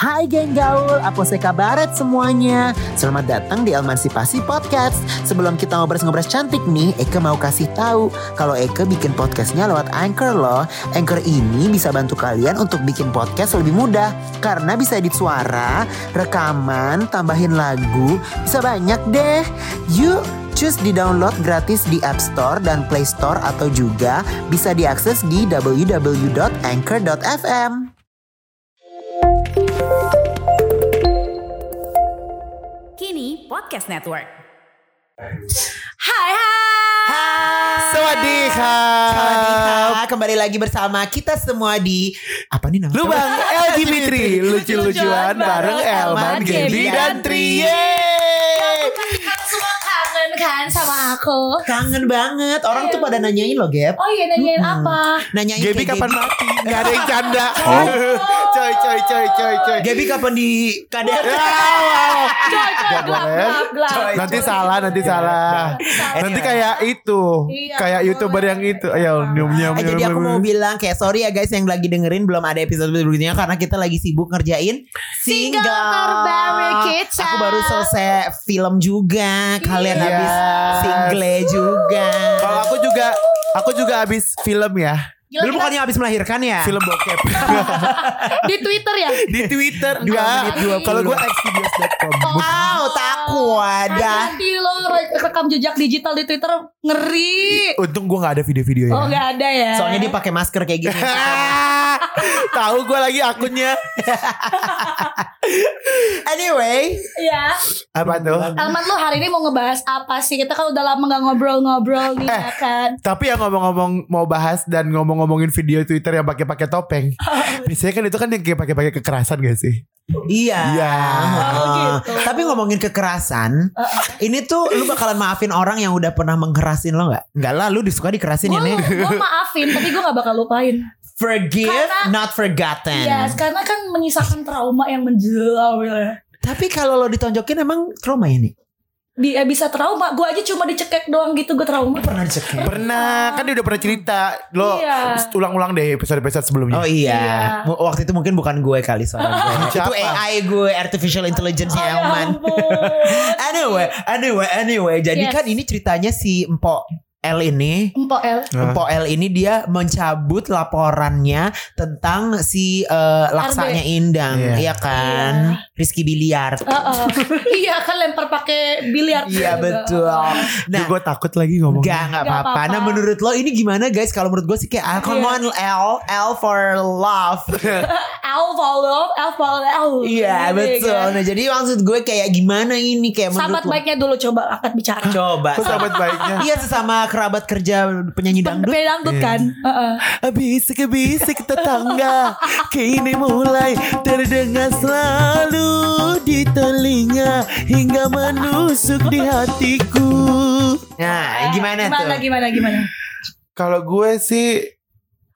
Hai geng gaul, apa kabaret semuanya? Selamat datang di Emansipasi Podcast. Sebelum kita ngobrol-ngobrol cantik nih, Eke mau kasih tahu kalau Eke bikin podcastnya lewat Anchor loh. Anchor ini bisa bantu kalian untuk bikin podcast lebih mudah karena bisa edit suara, rekaman, tambahin lagu, bisa banyak deh. Yuk, Cus di-download gratis di App Store dan Play Store atau juga bisa diakses di www.anchor.fm. Kini Podcast Network. Hai hai. Sawadika. Sawadika, kembali lagi bersama kita semua di apa nih namanya? Lubang LGBT lucu-lucuan bareng Elman, Gaby dan Tri. Yeay. Kan semua kangen kan sama aku. Kangen banget. Orang tuh pada nanyain loh, Gap. Oh iya nanyain apa? Nanyain Gaby kayak kapan mati? Gak ada yang canda. Coy coy coy coy coy. Gaby kapan di KDR? Ya, wow. Coy coy boleh. Coy. Nanti salah, nanti salah. Salah. Nanti kayak itu, Iya, kayak youtuber yang itu. Ayo, nyum nyum Eh, jadi aku mau bilang kayak sorry ya guys yang lagi dengerin belum ada episode berikutnya karena kita lagi sibuk ngerjain Single terbaru kita. Aku baru selesai film juga. Kalian Iya. habis single juga. Kalau aku juga, aku juga habis film ya. Gila, Belum kita bukannya habis melahirkan ya? Film bokep di Twitter ya? di Twitter Dua enggak. Kalau gue xvideos.com. Wow, takut ada. Hati-hati lo re- rekam jejak digital di Twitter ngeri. Untung gue gak ada video-videonya. Oh nggak ada ya? Soalnya dia pakai masker kayak gini. Tahu gue lagi akunnya. anyway, Iya. Apa tuh? Alman lu hari ini mau ngebahas apa sih? Kita kan udah lama gak ngobrol-ngobrol nih Eh. ya kan. Tapi yang ngomong-ngomong mau bahas dan ngomong-ngomongin video Twitter yang pakai-pakai topeng. Biasanya kan itu kan yang kayak pakai-pakai kekerasan gak sih? iya. Iya. Oh, gitu. Tapi ngomongin kekerasan, ini tuh lu bakalan maafin orang yang udah pernah mengkerasin lo nggak? Nggak lah, lu disuka dikerasin ya nih. gue maafin tapi gue gak bakal lupain. Forgive, Karena- not forgotten. Iya, karena kan menyisakan trauma yang menjelau ya. Tapi kalau lo ditonjokin emang trauma ya nih? Di, eh, bisa trauma. Gue aja cuma dicekek doang gitu gue trauma. Pernah dicekek? Pernah, kan dia udah pernah cerita. Lo Iya. ulang-ulang deh episode-episode sebelumnya. Oh iya. Iya. Waktu itu mungkin bukan gue kali gue. itu? AI gue, artificial intelligence Oh, ya Elman. ampun. anyway, anyway, anyway. Jadi Yes. kan ini ceritanya si Empok L ini Empok El. Ah. Empok L ini dia mencabut laporannya tentang si eh, laksanya Indang, Iya. iya kan? Rizky Biliar. Heeh. iya kan lempar pakai biliar. Iya betul. Nah, gue takut lagi ngomong. Enggak, enggak Nggak apa-apa. Nah, menurut lo ini gimana guys? Kalau menurut gue sih kayak ah, come Iya. on L, L for love. L follow, L follow, L. Iya, betul. kan? Nah, jadi maksud gue kayak gimana ini kayak menurut Sahabat lo? baiknya dulu coba angkat bicara. Coba. Sahabat baiknya? Iya sesama kerabat kerja penyanyi dangdut. Penyanyi dangdut Iya. kan. Heeh. Bisik-bisik tetangga Kini mulai terdengar selalu di telinga Hingga menusuk di hatiku Nah, gimana, Gimana tuh? gimana gimana? Kalau gue sih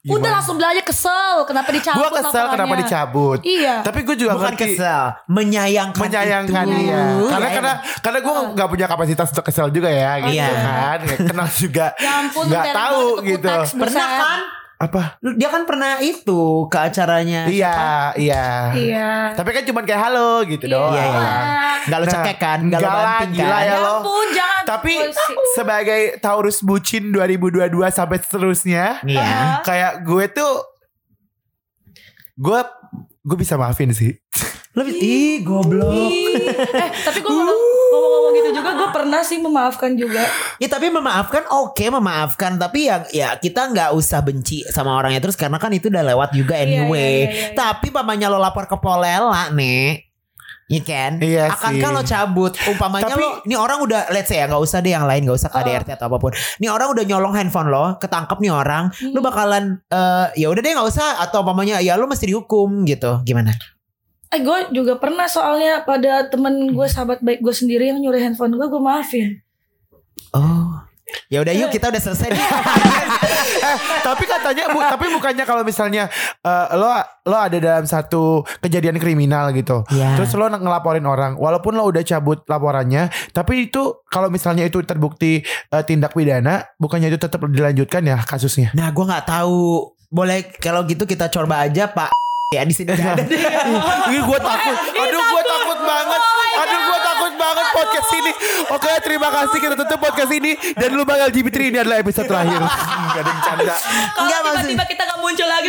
Udah gimana? langsung belajar kesel. Kenapa dicabut? Gue kesel kenapa laporannya? dicabut Iya. Tapi gue juga Bukan ngerti kesel, menyayangkan menyayangkan itu. dia karena Ya, karena karena gue nggak punya kapasitas untuk kesel juga ya gitu Iya. kan kenal juga Ya ampun, nggak tereng tahu gitu pernah kan? Apa Lu- Dia kan pernah itu ke acaranya. iya iya Iya. tapi kan cuma kayak halo gitu doang Iya, iya, iya. Enggak lu Nah, cekek kan? Enggak enggak lah, banting gila kan? ya Ya lo. ampun, jangan. tapi Bullshit. sebagai Taurus bucin 2022 sampai seterusnya Iya. kayak gue tuh gue gue bisa maafin sih Lebih ih goblok. Ih. eh, tapi gue ngomong-ngomong gitu juga, gue pernah sih memaafkan juga. Ya tapi memaafkan oke memaafkan tapi ya ya kita nggak usah benci sama orangnya terus karena kan itu udah lewat juga Iya, anyway. iya, iya, iya. Tapi papanya lo lapor ke Polela nih. Iya kan? Iya Akankah sih. lo cabut? Umpamanya Tapi- lo, ini orang udah let's say ya nggak usah deh yang lain, nggak usah KDRT atau apa pun. Ini orang udah nyolong handphone lo, ketangkep nih orang, Hmm. lo bakalan eh ya udah deh nggak usah atau umpamanya ya lo mesti dihukum gitu. Gimana? Eh, gue juga pernah soalnya pada temen gue sahabat baik gue sendiri yang nyuri handphone gue, gue maafin. Oh. Ya udah yuk kita udah selesai nih. eh tapi katanya bu, tapi bukannya kalau misalnya eh, lo lo ada dalam satu kejadian kriminal gitu Iya. terus lo ngelaporin orang walaupun lo udah cabut laporannya tapi itu kalau misalnya itu terbukti eh, tindak pidana bukannya itu tetap dilanjutkan ya kasusnya Nah gue nggak tahu. Boleh kalau gitu kita coba aja Pak ya di sini ada. Ini gue takut. Aduh gue takut banget. Aduh gue takut banget podcast ini. Oke terima kasih kita tutup podcast ini. Dan lu bakal LGBT ini adalah episode terakhir. Gak ada yang canda. Kalau Enggak, tiba-tiba kita gak muncul lagi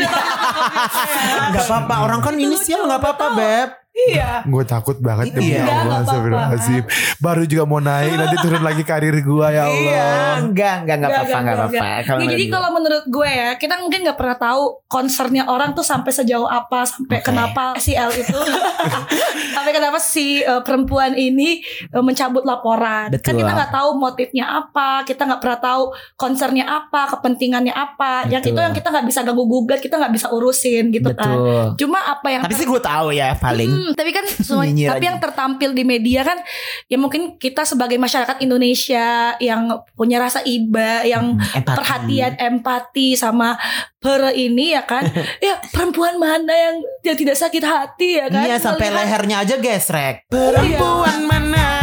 Nggak apa-apa. Orang kan inisial nggak apa-apa beb. Iya. Gue takut banget demi Iya. Allah. Astagfirullahaladzim. Baru juga mau naik. Nanti turun lagi karir gue ya Allah. Iya, enggak, enggak, enggak apa-apa, enggak apa-apa. Ya, jadi kalau menurut gue ya, kita mungkin nggak pernah tahu concernnya orang tuh sampai sejauh apa, sampai Oke. kenapa si L itu, sampai kenapa si uh, perempuan ini uh, mencabut laporan. Kan Betul. kita nggak tahu motifnya apa, kita nggak pernah tahu concernnya apa, kepentingannya apa. Yang Betul. itu yang kita nggak bisa ganggu gugat, kita nggak bisa urusin gitu kan. Betul. Cuma apa yang Tapi sih gue tahu ya paling. Hmm, tapi kan semua, tapi aja. yang tertampil di media kan ya mungkin kita sebagai masyarakat Indonesia yang punya rasa iba, yang Hmm, empati. perhatian, empati sama per ini ya kan. ya perempuan mana yang yang tidak sakit hati ya kan? Iya sampai lehernya aja gesrek. Perempuan mana yang tak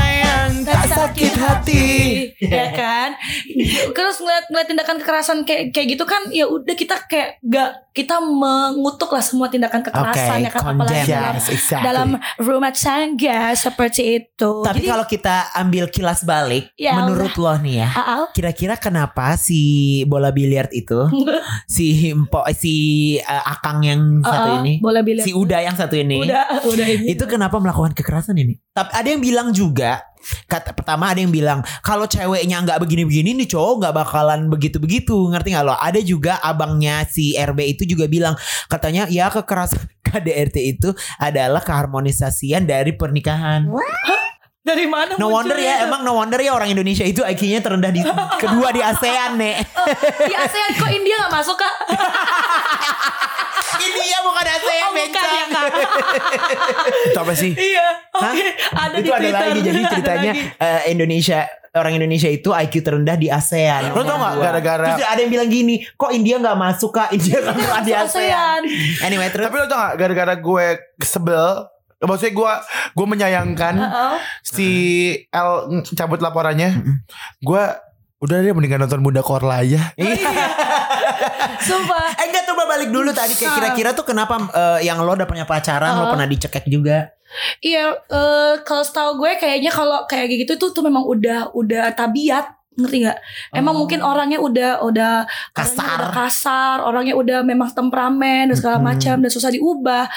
sakit hati. ya kan terus ngeliat ngeliat tindakan kekerasan kayak kayak gitu kan ya udah kita kayak gak kita mengutuk lah semua tindakan kekerasan ya kan apalagi condemn. dalam, Yes, exactly. dalam rumah tangga seperti itu Tapi Jadi, kalau kita ambil kilas balik, Ya menurut lo nih ya, Aal, kira-kira kenapa si bola biliar itu, si empo, si uh, akang yang satu Aal, ini, boleh bilang si Uda yang satu ini, udah udah ini itu kenapa melakukan kekerasan ini? Tapi ada yang bilang juga, kata pertama ada yang bilang kalau ceweknya nggak begini-begini nih cowok nggak bakalan begitu-begitu, ngerti nggak lo? Ada juga abangnya si RB itu juga bilang katanya ya kekerasan KDRT itu adalah keharmonisasian dari pernikahan. dari mana No wonder ya, itu? emang no wonder ya orang Indonesia itu IQ-nya terendah di kedua di ASEAN nih. di ASEAN kok India gak masuk kak India bukan ASEAN, oh, bukan ya kak Itu apa sih? iya Hah? oke ada di itu ada Twitter lagi jadi ceritanya lagi. eh, Indonesia orang Indonesia itu IQ terendah di ASEAN. Lo tau gak gara-gara Terus ada yang bilang gini, kok India nggak masuk kak? India nggak masuk di ASEAN. Anyway terus Tapi lo tau gak gara-gara gue sebel Maksudnya gue gue menyayangkan Uh-oh. si L cabut laporannya. Gue udah deh mendingan nonton Bunda Korla aja. sumpah Eh enggak coba balik dulu tadi kayak kira-kira tuh kenapa eh, yang lo udah punya pacaran lo Uh-uh. pernah dicekek juga? Iya, eh, kalau setahu gue kayaknya kalau kayak gitu tuh tuh memang udah udah tabiat ngerti nggak? Emang Oh. mungkin orangnya udah udah Kasar. orangnya udah kasar, orangnya udah memang temperamen dan segala macam dan susah diubah.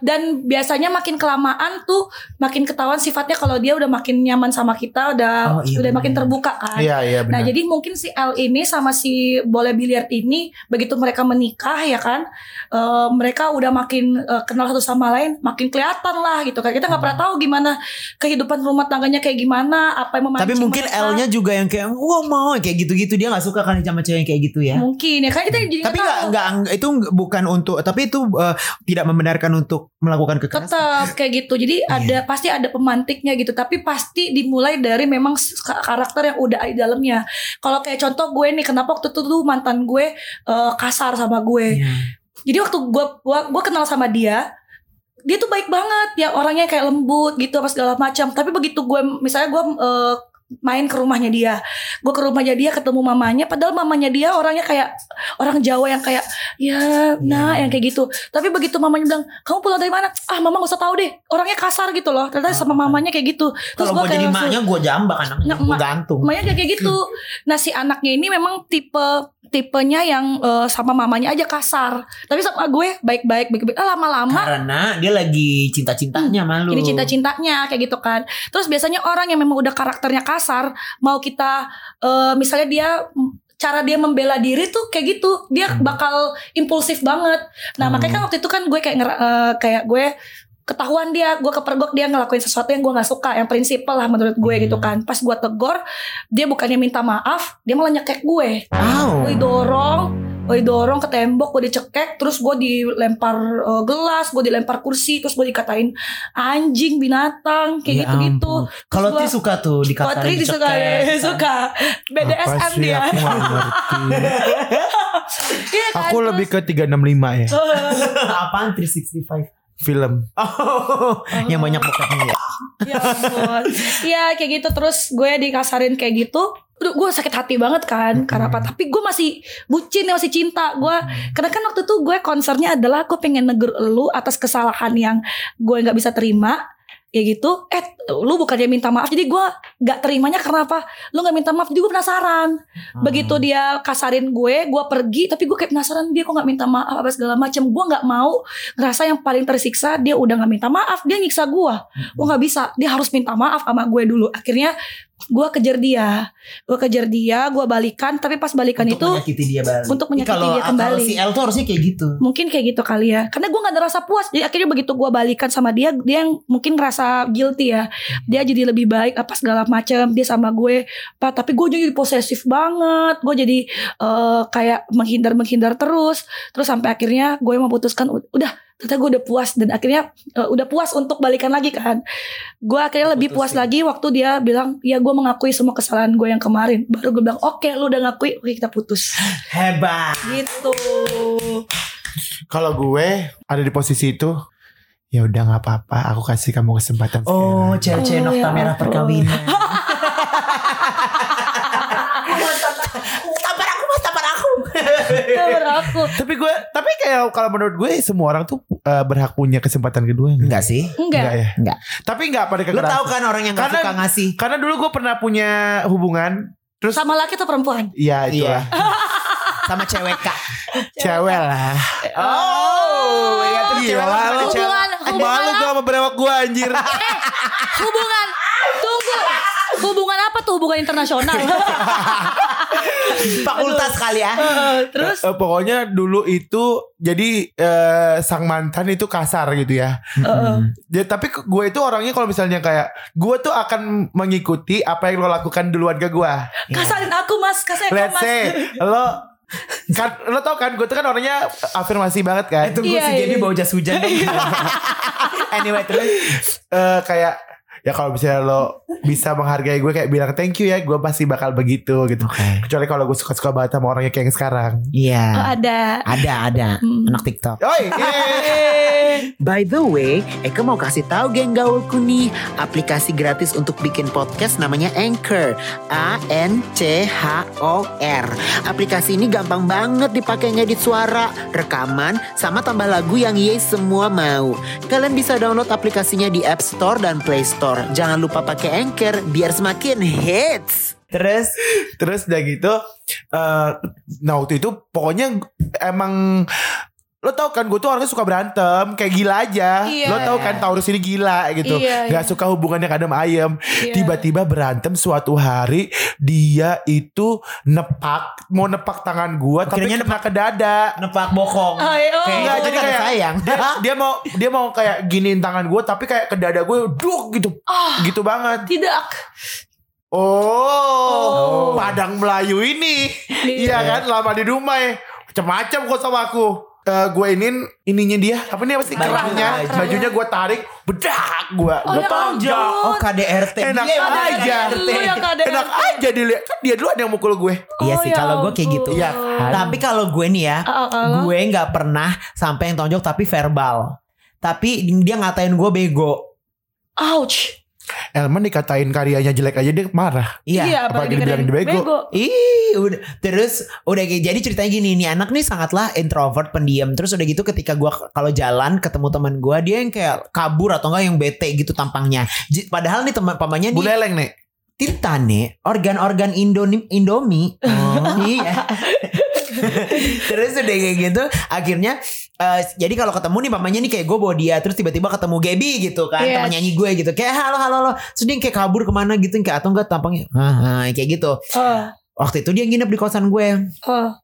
Dan biasanya makin kelamaan tuh makin ketahuan sifatnya kalau dia udah makin nyaman sama kita, udah Oh, iya udah bener. makin terbuka kan. Iya iya Nah jadi mungkin si L ini sama si bola biliar ini begitu mereka menikah ya kan, eh, mereka udah makin eh, kenal satu sama lain, makin kelihatan lah gitu kan. Kita nggak pernah tahu gimana kehidupan rumah tangganya kayak gimana, apa yang memancing Tapi mungkin. L-nya juga yang kayak wah mau kayak gitu-gitu dia nggak suka kan sama cewek yang kayak gitu ya. mungkin ya kan kita jadi Tapi nggak nggak itu bukan untuk tapi itu eh, tidak membenarkan untuk melakukan kekerasan. tetap kayak gitu jadi Iya. ada pasti ada pemantiknya gitu tapi pasti dimulai dari memang karakter yang udah ada di dalamnya kalau kayak contoh gue nih kenapa waktu itu tuh mantan gue eh, kasar sama gue Iya. Jadi waktu gue gua, gua kenal sama dia, dia tuh baik banget ya orangnya kayak lembut gitu apa segala macam. Tapi begitu gue misalnya gue eh, main ke rumahnya dia, gue ke rumahnya dia ketemu mamanya, padahal mamanya dia orangnya kayak orang Jawa yang kayak ya nah yang kayak gitu. Tapi begitu mamanya bilang kamu pulang dari mana? Ah mama gak usah tahu deh, orangnya kasar gitu loh. Ternyata sama mamanya kayak gitu. Gua gue jadi langsung- maknya gue jambak anaknya, Nah, gue gantung. Mamanya kayak gitu. Nah si anaknya ini memang tipe tipenya yang eh, sama mamanya aja kasar. Tapi sama gue baik-baik, baik-baik. Ah, lama-lama Karena dia lagi cinta-cintanya malu. jadi cinta-cintanya kayak gitu kan. Terus biasanya orang yang memang udah karakternya kasar, mau kita eh, misalnya dia cara dia membela diri tuh kayak gitu, dia Hmm. bakal impulsif banget. Nah Hmm. makanya kan waktu itu kan gue kayak eh, kayak gue ketahuan dia gue kepergok dia ngelakuin sesuatu yang gue nggak suka yang prinsipal lah menurut gue Hmm. gitu kan pas gue tegor dia bukannya minta maaf dia malah nyekek gue Wow. gue dorong gue dorong ke tembok gue dicekek terus gue dilempar eh, gelas gue dilempar kursi terus gue dikatain anjing binatang kayak Ya gitu-gitu ampun. Kalau Ti suka tuh dikatain Patri disuka dicekek. suka BDSM Apa sih dia aku. Iya kan, Aku terus- lebih ke 365 ya. Apaan 365? Film. Oh, yang banyak bokapnya ya. ya ampun. Iya kayak gitu terus gue dikasarin kayak gitu Aduh, gue sakit hati banget kan karena apa? Tapi gue masih bucin, masih cinta. Gue karena kan waktu itu gue concernnya adalah gue pengen negur lu atas kesalahan yang gue nggak bisa terima ya gitu. Eh lu bukannya minta maaf jadi gue nggak terimanya karena apa? Lu nggak minta maaf jadi gue penasaran. Begitu dia kasarin gue gue pergi tapi gue kayak penasaran dia kok nggak minta maaf apa segala macam gue nggak mau ngerasa yang paling tersiksa dia udah nggak minta maaf dia nyiksa gue gue nggak bisa dia harus minta maaf sama gue dulu. Akhirnya gue kejar dia. Gue kejar dia gue balikan tapi pas balikan Untuk itu menyakiti dia balik. untuk menyakiti kalau, dia kembali. Kalau si L tuh harusnya kayak gitu. mungkin kayak gitu kali ya. Karena gue nggak ada rasa puas. Jadi akhirnya begitu gue balikan sama dia dia yang mungkin ngerasa guilty ya. Dia jadi lebih baik apa segala macam dia sama gue. Pak tapi gue jadi posesif banget. Gue jadi eh, kayak menghindar menghindar terus. Terus sampai akhirnya gue memutuskan "U- udah ternyata gue udah puas dan akhirnya eh, udah puas untuk balikan lagi kan gue akhirnya lebih puas lagi waktu dia bilang ya gue mengakui semua kesalahan gue yang kemarin baru gue bilang oke lu udah ngakui oke kita putus Hebat. gitu Kalau gue ada di posisi itu, ya udah nggak apa-apa. Aku kasih kamu kesempatan. Oh, sekarang. cewek-cewek Oh, nokta ya merah perkawinan. tampar aku mas, tampar aku. Kabar aku Tapi gue, tapi kayak kalau menurut gue semua orang tuh eh, berhak punya kesempatan kedua. enggak? Enggak sih. enggak ya. Enggak. Tapi enggak pada Lu kekerasan. tahu kan orang yang gak Karena- suka ngasih. Karena dulu gue pernah punya hubungan. Terus, sama laki atau perempuan ya itu Iya. lah. Sama cewek kak. Cewek lah. Oh, ya terus Gila cewek hubungan hubungan Malu gue sama berewak gue anjir. hubungan tunggu hubungan apa tuh hubungan internasional Fakultas kali ya. terus Eh, pokoknya dulu itu jadi eh, sang mantan itu kasar gitu ya. Ya, tapi gue itu orangnya kalau misalnya kayak gue tuh akan mengikuti apa yang lo lakukan duluan ke gue. kasarin aku mas kasarin aku Let's mas say lo kan lo tau kan gue tuh kan orangnya afirmasi banget kan. Eh tunggu Iya, si iya. bau jas hujan dong. anyway terus. Eh, kayak ya kalau misalnya lo bisa menghargai gue kayak bilang thank you ya gue pasti bakal begitu gitu. Oke. Kecuali kalau gue suka-suka banget sama orangnya kayak yang sekarang. Oh, Iya. ada Ada ada Hmm. anak TikTok. Oi. By the way, Eka mau kasih tahu geng gaulku nih, aplikasi gratis untuk bikin podcast namanya Anchor. A N C H O R. Aplikasi ini gampang banget dipakai ngedit suara, rekaman, sama tambah lagu yang ye semua mau. Kalian bisa download aplikasinya di App Store dan Play Store. Jangan lupa pakai Anchor biar semakin hits. Terus Terus udah gitu eh Nah waktu itu Pokoknya Emang Lo tau kan gue tuh orangnya suka berantem Kayak gila aja Iya. Lo tau kan Taurus ini gila gitu Iya, Gak iya. suka hubungannya kadang ayam Iya. Tiba-tiba berantem suatu hari Dia itu Nepak Mau nepak tangan gue Tapi kena ke dada nepak bokong. Oh, iya, oh. Enggak, jadi kayak sayang. dia, dia mau dia mau kayak giniin tangan gue tapi kayak ke dada gue duk gitu Ah. gitu banget tidak Oh, Oh. Padang Melayu ini. Iya kan, lama di rumah ya. Macam-macam kok sama aku. Eh gue inin ininya dia apa nih apa sih kerahnya baju. bajunya gue tarik bedak gue Oh, gue ya tonjok ampun. Oh KDRT. enak Dia aja yang KDRT. enak aja dilihat kan dia duluan yang mukul gue Iya Oh, sih ya kalau gue kayak gitu. ampun. Iya. Tapi kalau gue nih ya, Oh, kalau? gue nggak pernah sampai yang tonjok tapi verbal. Tapi dia ngatain gue bego. ouch Elman dikatain karyanya jelek aja dia marah. Iya. apalagi apalagi dibilang dikatain bego. Ih, udah terus udah kayak jadi ceritanya gini nih anak nih sangatlah introvert pendiam. Terus udah gitu ketika gua kalau jalan ketemu teman gua dia yang kayak kabur atau enggak yang bete gitu tampangnya. J- padahal nih teman pamannya nih Leleng nih. Tirta nih organ-organ Indomi Indomie. Iya terus udah kayak gitu akhirnya eh, jadi kalau ketemu nih mamanya nih kayak gue bawa dia terus tiba-tiba ketemu Gaby gitu kan Iya. teman nyanyi gue gitu. Kayak halo halo halo. Terus dia kayak kabur ke mana gitu kayak atau enggak tampangnya? Ah, ah, kayak gitu. Oh. Waktu itu dia nginep di kosan gue. Oh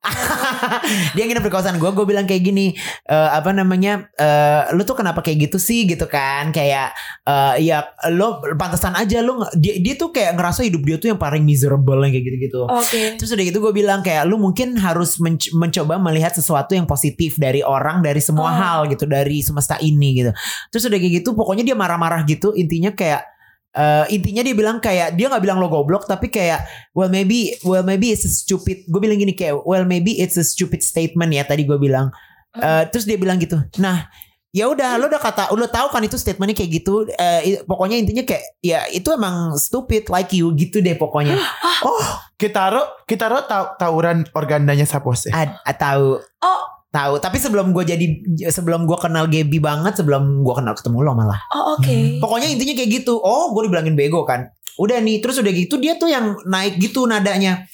dia nginep di kosan gue gue bilang kayak gini eh, apa namanya eh, lu tuh kenapa kayak gitu sih gitu kan kayak eh, ya lo pantesan aja lo dia dia tuh kayak ngerasa hidup dia tuh yang paling miserable yang kayak gitu gitu oke Terus udah gitu gue bilang kayak lu mungkin harus menc- mencoba melihat sesuatu yang positif dari orang dari semua Oh. hal gitu dari semesta ini gitu. Terus udah kayak gitu pokoknya dia marah-marah gitu intinya kayak eh, intinya dia bilang kayak dia nggak bilang lo goblok tapi kayak well maybe well maybe it's a stupid gue bilang gini kayak well maybe it's a stupid statement ya tadi gue bilang. Eh, terus dia bilang gitu nah ya udah lo udah kata lo tahu kan itu statementnya kayak gitu Eh, i- pokoknya intinya kayak ya itu emang stupid like you gitu deh pokoknya. Oh Kita ro kita ro tau tawuran organdanya sapose. ad- tahu. Oh, tahu. Tapi sebelum gue jadi sebelum gue kenal Gaby banget sebelum gue kenal ketemu lo malah. Oh oke. pokoknya intinya kayak gitu. Oh gue dibilangin bego kan. Udah nih terus udah gitu dia tuh yang naik gitu nadanya.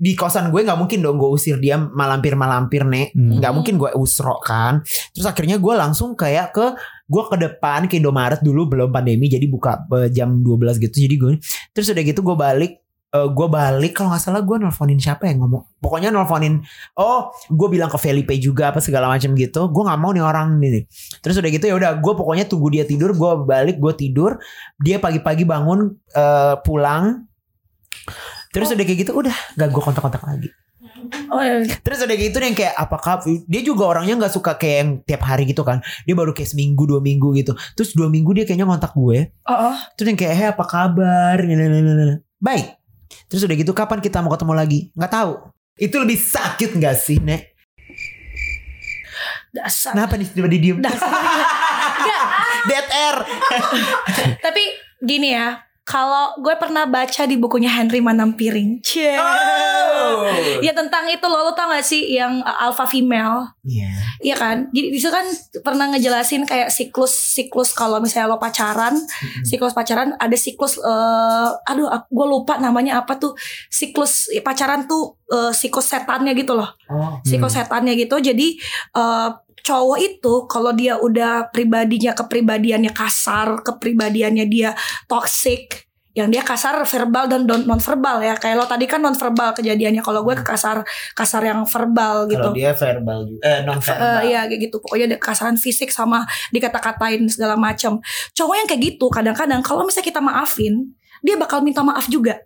Di kosan gue nggak mungkin dong gue usir dia malampir malampir nek. Hmm. nggak mungkin gue usro kan. Terus akhirnya gue langsung kayak ke gue ke depan ke Indomaret dulu belum pandemi jadi buka eh, jam 12 gitu. Jadi gue terus udah gitu gue balik eh, gue balik kalau nggak salah gue nelfonin siapa yang ngomong pokoknya nelfonin oh gue bilang ke Felipe juga apa segala macam gitu gue nggak mau nih orang ini terus udah gitu ya udah gue pokoknya tunggu dia tidur gue balik gue tidur dia pagi-pagi bangun eh, pulang terus udah kayak gitu udah gak gue kontak-kontak lagi Oh, iya. Terus udah gitu yang kayak apakah dia juga orangnya nggak suka kayak yang tiap hari gitu kan. Dia baru kayak seminggu dua minggu gitu. Terus dua minggu dia kayaknya kontak gue. oh, oh. Terus yang kayak, "Hei, apa kabar?" Baik. Terus udah gitu kapan kita mau ketemu lagi? Nggak tahu. Itu lebih sakit nggak sih, Nek? Dasar. Kenapa nih tiba-tiba diem? Dasar. Dead air. tapi gini ya. Kalau gue pernah baca di bukunya Henry Manampiring. Cie. Oh. Ya tentang itu lo, lo tau gak sih yang uh, alpha female? Iya. Iya kan? Jadi di situ kan pernah ngejelasin kayak siklus-siklus kalau misalnya lo pacaran, siklus pacaran ada siklus eh aduh gue lupa namanya apa tuh. Siklus pacaran tuh eh, siklus setannya gitu loh. Oh. Siklus setannya gitu. Jadi eh, cowok itu kalau dia udah pribadinya kepribadiannya kasar, kepribadiannya dia toxic, yang dia kasar verbal dan non verbal ya. Kayak lo tadi kan non verbal kejadiannya. Kalau gue ke kasar kasar yang verbal gitu. Kalau dia verbal juga. Eh, non verbal. Eh, Iya kayak gitu pokoknya ada kasaran fisik sama dikata-katain segala macam cowok yang kayak gitu kadang-kadang kalau misalnya kita maafin dia bakal minta maaf juga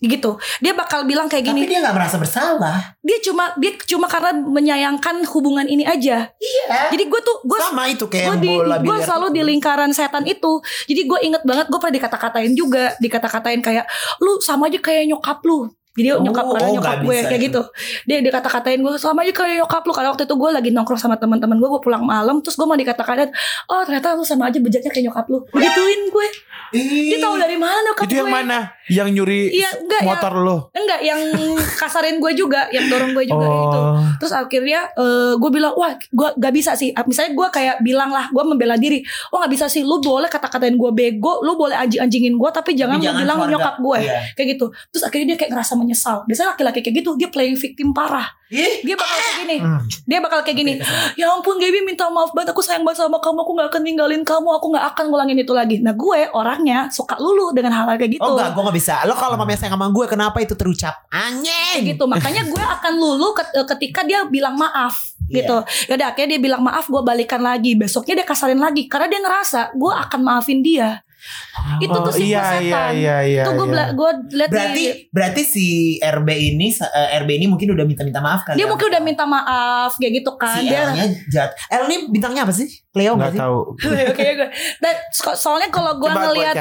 gitu. Dia bakal bilang kayak Tapi gini dia nggak merasa bersalah. dia cuma dia cuma karena menyayangkan hubungan ini aja. Iya. jadi gue tuh gue Sama itu kayak gue di gue selalu di lingkaran setan itu. Jadi gue inget banget gue pernah dikata-katain juga. Dikata-katain kayak lu sama aja kayak nyokap lu jadi Oh, nyokap karena oh, nyokap gue bisa kayak itu. gitu dia dikata-katain gue sama aja kayak nyokap lu karena waktu itu gue lagi nongkrong sama teman-teman gue gue pulang malam terus gue mau dikata-katain oh ternyata lu sama aja bejatnya kayak nyokap lu gituin gue dia tahu dari mana nyokap Itu gue yang mana? Yang nyuri Iya, enggak, motor lo. enggak yang kasarin gue juga yang dorong gue juga itu Oh. Terus akhirnya eh, gue bilang wah gue gak bisa sih. Misalnya gue kayak bilang lah gue membela diri. Oh gak bisa sih. Lu boleh kata-katain gue bego. Lu boleh anjing-anjingin gue. Tapi jangan, Tapi lu bilang keluarga. nyokap gue. Iya. Kayak gitu. Terus akhirnya dia kayak ngerasa menyesal. Biasanya laki-laki kayak gitu dia playing victim parah. Dia bakal kayak gini. Hmm. Dia bakal kayak gini. Ya ampun Gaby minta maaf banget. Aku sayang banget sama kamu. Aku gak akan ninggalin kamu. Aku gak akan ngulangin itu lagi. Nah gue orangnya suka lulu dengan hal-hal kayak gitu. Oh enggak, gue gak bisa. Lo kalau mamanya sayang sama gue, kenapa itu terucap? Anjing. gitu makanya gue akan lulu eh, ketika dia bilang maaf Iya. gitu yaudah akhirnya dia bilang maaf gue balikan lagi besoknya dia kasarin lagi karena dia ngerasa gue akan maafin dia itu tuh Oh, iya, setan iya, iya, iya, itu gue iya. gue liat Berarti di berarti si RB ini eh, RB ini mungkin udah minta-minta maaf kali. dia ya? mungkin udah minta maaf kayak gitu kan si dia L-nya jahat. L ini bintangnya apa sih? Cleo Nggak sih? tahu. Oke, gue. Dan so- soalnya kalau gue ngelihat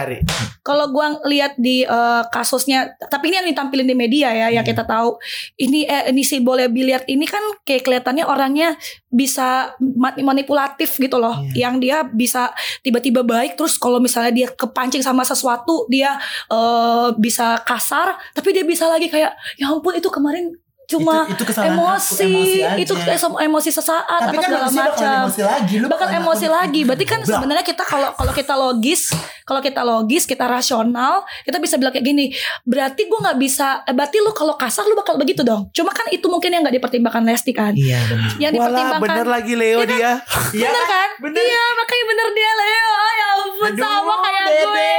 kalau gua lihat di eh, kasusnya tapi ini yang ditampilin di media ya yang Hmm. kita tahu ini eh, ini si boleh biliar ini kan kayak kelihatannya orangnya bisa ma- manipulatif gitu loh Iya. yang dia bisa tiba-tiba baik terus kalau misalnya dia kepancing sama sesuatu dia eh, bisa kasar tapi dia bisa lagi kayak ya ampun itu kemarin cuma itu, itu kesalahan aku, emosi, aja. itu em- emosi sesaat Tapi apa kan segala macam emosi lagi. Lu bakal bakal emosi lagi. Berarti kan sebenarnya kita kalau kalau kita logis, kalau kita logis, kita rasional, kita bisa bilang kayak gini. Berarti gue nggak bisa. eh, Berarti lu kalau kasar lu bakal begitu dong. Cuma kan itu mungkin yang nggak dipertimbangkan Lesti kan. Iya benar. Yang Walah dipertimbangkan. bener lagi Leo kan? dia. Iya Bener kan? Bener. Iya makanya bener dia Leo Ya ampun Aduh, sama kayak Bebe. gue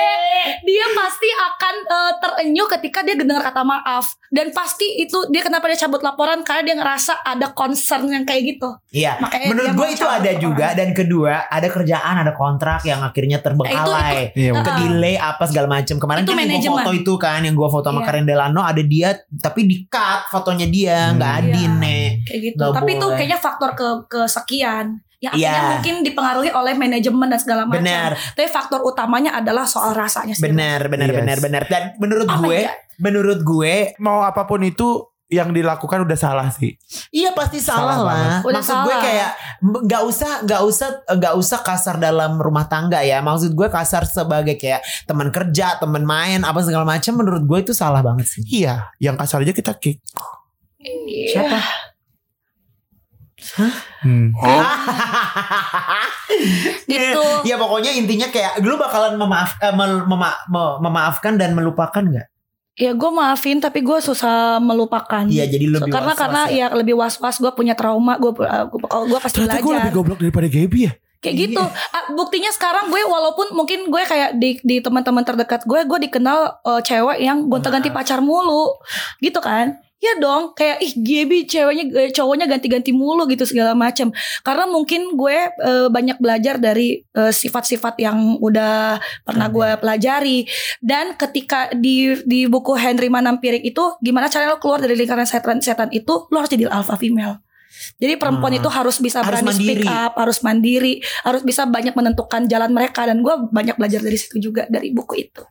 Dia pasti akan eh, terenyuh ketika dia dengar kata maaf Dan pasti itu dia kenapa dia cabut laporan Karena dia ngerasa ada concern yang kayak gitu Iya. Makanya Menurut gue itu ada laporan. juga dan kedua ada kerjaan ada kontrak yang akhirnya terbengkalai. Iya, ke delay apa segala macam. Kemarin Itu kan gue manajemen. foto itu kan yang gue foto sama Iya. Karen Delano ada dia tapi di cut fotonya dia Hmm. nggak adin Iya. nih. kayak gitu. Nggak Tapi itu boleh. kayaknya faktor ke kesekian yang akhirnya Iya. mungkin dipengaruhi oleh manajemen dan segala macam. Benar. Tapi faktor utamanya adalah soal rasanya sendiri. Benar, benar, Yes. benar, benar. Dan menurut Oh gue, God. menurut gue Mau apa pun itu yang dilakukan udah salah sih. Iya pasti salah, Salah lah. banget. Udah Maksud gue salah. kayak m- nggak usah nggak usah nggak usah kasar dalam rumah tangga ya. Maksud gue kasar sebagai kayak teman kerja, teman main, apa segala macam. Menurut gue itu salah banget sih. Iya, yang kasar aja kita kick. Siapa? Hmm. Gitu. ya pokoknya intinya kayak lu bakalan memaaf, eh, mema- me- memaafkan dan melupakan nggak? Ya gue maafin tapi gue susah melupakan. Iya jadi lebih karena was-was karena ya. ya lebih was was gue punya trauma gue gue pasti Ternyata gue belajar lebih goblok daripada Gaby ya. kayak gitu Ah, buktinya sekarang gue walaupun mungkin gue kayak di di teman-teman terdekat gue gue dikenal eh, cewek yang gonta-ganti pacar mulu gitu kan ya dong kayak ih Gaby ceweknya eh, cowoknya ganti-ganti mulu gitu segala macam karena mungkin gue eh, banyak belajar dari eh, sifat-sifat yang udah pernah gue pelajari dan ketika di di buku Henry Manampirik itu gimana caranya lo keluar dari lingkaran setan-setan itu lo harus jadi alpha female jadi perempuan Hmm. itu harus bisa Harus berani speak mandiri. up, harus mandiri, harus bisa banyak menentukan jalan mereka dan gue banyak belajar dari situ juga dari buku itu.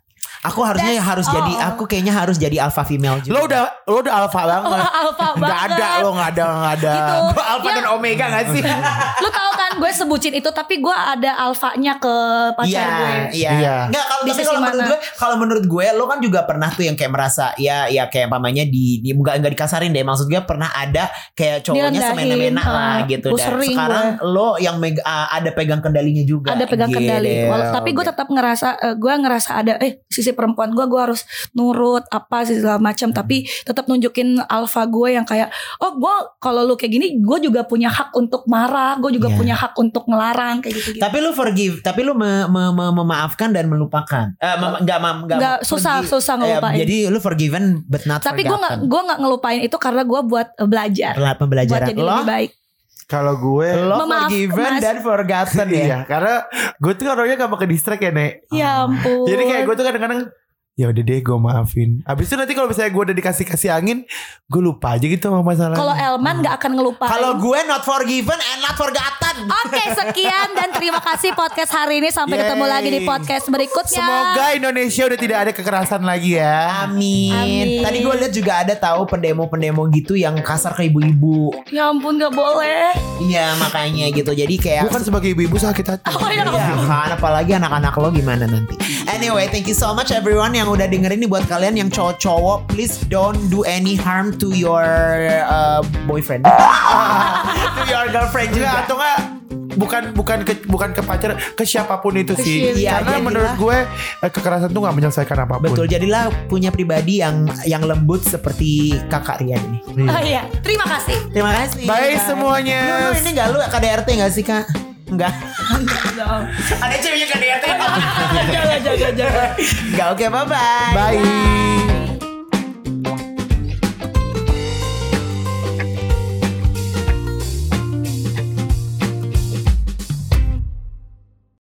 Aku harusnya That's harus jadi all. aku kayaknya harus jadi alpha female juga. Lo udah lo udah alpha banget. alpha Gak ada banget. lo gak ada gak ada. Gitu. Gua alpha Ya. dan omega gak sih? Tahu kan gue sebutin itu tapi gue ada alfanya ke pacar Iya, gue. iya. Iya. Enggak kalau Di tapi sisi kalau menurut gue, kalau menurut gue lo kan juga pernah tuh yang kayak merasa ya ya kayak pamannya di di enggak enggak dikasarin deh. Maksud gue pernah ada kayak cowoknya semena-mena lah ah, gitu gue dan sering sekarang lo yang meg- ah, ada pegang kendalinya juga. Ada pegang Gitu. kendali. Walau- tapi gue tetap ngerasa eh, gue ngerasa ada eh sisi perempuan gue gue harus nurut apa sih segala macam Hmm. tapi tetap nunjukin alfa gue yang kayak oh gue kalau lu kayak gini gue juga punya hak untuk marah gue juga Iya. punya hak untuk ngelarang kayak gitu gitu Tapi lu forgive, tapi lu me- me- me- memaafkan dan melupakan. Eh, mem- enggak mem- enggak Nggak, susah- forgive. susah Eh, ngelupain. jadi lu forgiven but not tapi gue forgotten. gue nggak ngelupain itu karena gue buat eh, belajar Telah buat pembelajaran jadi lo, lebih baik Kalau gue lo Memaaf, forgiven Mas. dan forgotten ya. Iya, karena gue tuh orangnya gak mau ke distract ya, Nek. ya ampun Jadi kayak gue tuh kadang-kadang ya udah deh gue maafin. Abis itu nanti kalau misalnya gue udah dikasih kasih angin, gue lupa aja gitu sama masalahnya. kalau Elman nggak akan ngelupain Kalau gue not forgiven and not forgotten. Oke sekian dan terima kasih podcast hari ini sampai Yeay. ketemu lagi di podcast berikutnya. Semoga Indonesia udah tidak ada kekerasan lagi ya. Amin. Amin. Tadi gue lihat juga ada tahu pendemo-pendemo gitu yang kasar ke ibu-ibu. Ya ampun gak boleh. Iya makanya gitu. Jadi kayak Gue kan sebagai ibu-ibu sakit hati. Oh ya Iya kan apalagi anak-anak lo gimana nanti Anyway thank you so much everyone yang udah dengerin nih buat kalian yang cowok-cowok Please don't do any harm to your uh, boyfriend To your girlfriend juga atau enggak bukan bukan ke bukan ke pacar ke siapa pun itu Ke sih. Iya, Karena jadilah. menurut gue eh, kekerasan tuh nggak menyelesaikan apa pun. Betul jadilah punya pribadi yang yang lembut seperti kakak Rian ini Oh iya, terima kasih. Terima kasih Bye Bye. semuanya. Lu, lu ini gak lu KDRT gak sih kak? Enggak Ada ceweknya KDRT jangan, jangan, jangan. Enggak oke bye bye Bye.